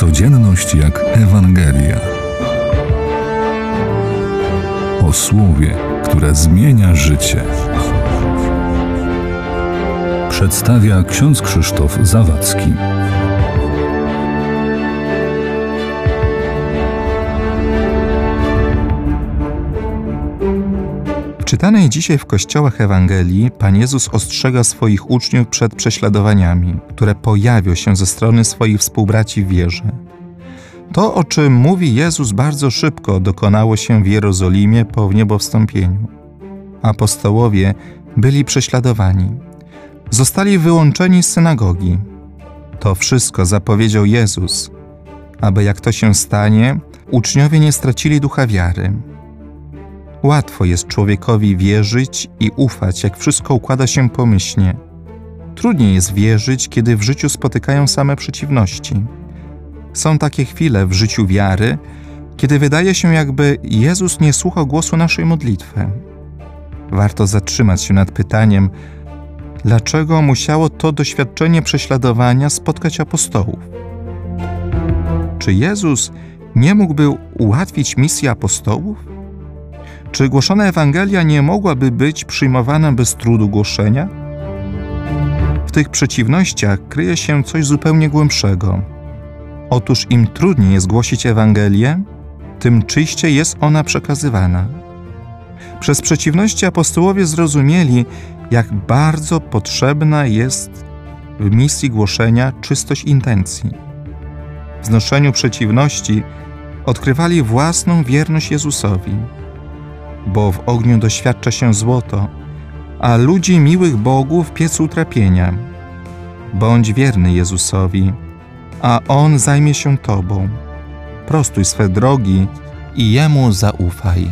Codzienność jak Ewangelia. O słowie, które zmienia życie. Przedstawia ksiądz Krzysztof Zawadzki. Czytanej dzisiaj w kościołach Ewangelii Pan Jezus ostrzega swoich uczniów przed prześladowaniami, które pojawią się ze strony swoich współbraci w wierze. To, o czym mówi Jezus bardzo szybko, dokonało się w Jerozolimie po wniebowstąpieniu. Apostołowie byli prześladowani. Zostali wyłączeni z synagogi. To wszystko zapowiedział Jezus, aby jak to się stanie, uczniowie nie stracili ducha wiary. Łatwo jest człowiekowi wierzyć i ufać, jak wszystko układa się pomyślnie. Trudniej jest wierzyć, kiedy w życiu spotykają same przeciwności. Są takie chwile w życiu wiary, kiedy wydaje się, jakby Jezus nie słuchał głosu naszej modlitwy. Warto zatrzymać się nad pytaniem, dlaczego musiało to doświadczenie prześladowania spotkać apostołów. Czy Jezus nie mógłby ułatwić misji apostołów? Czy głoszona Ewangelia nie mogłaby być przyjmowana bez trudu głoszenia? W tych przeciwnościach kryje się coś zupełnie głębszego. Otóż im trudniej jest głosić Ewangelię, tym czyściej jest ona przekazywana. Przez przeciwności apostołowie zrozumieli, jak bardzo potrzebna jest w misji głoszenia czystość intencji. W znoszeniu przeciwności odkrywali własną wierność Jezusowi bo w ogniu doświadcza się złoto, a ludzi miłych Bogu w piecu utrapienia. Bądź wierny Jezusowi, a On zajmie się Tobą. Prostuj swe drogi i Jemu zaufaj.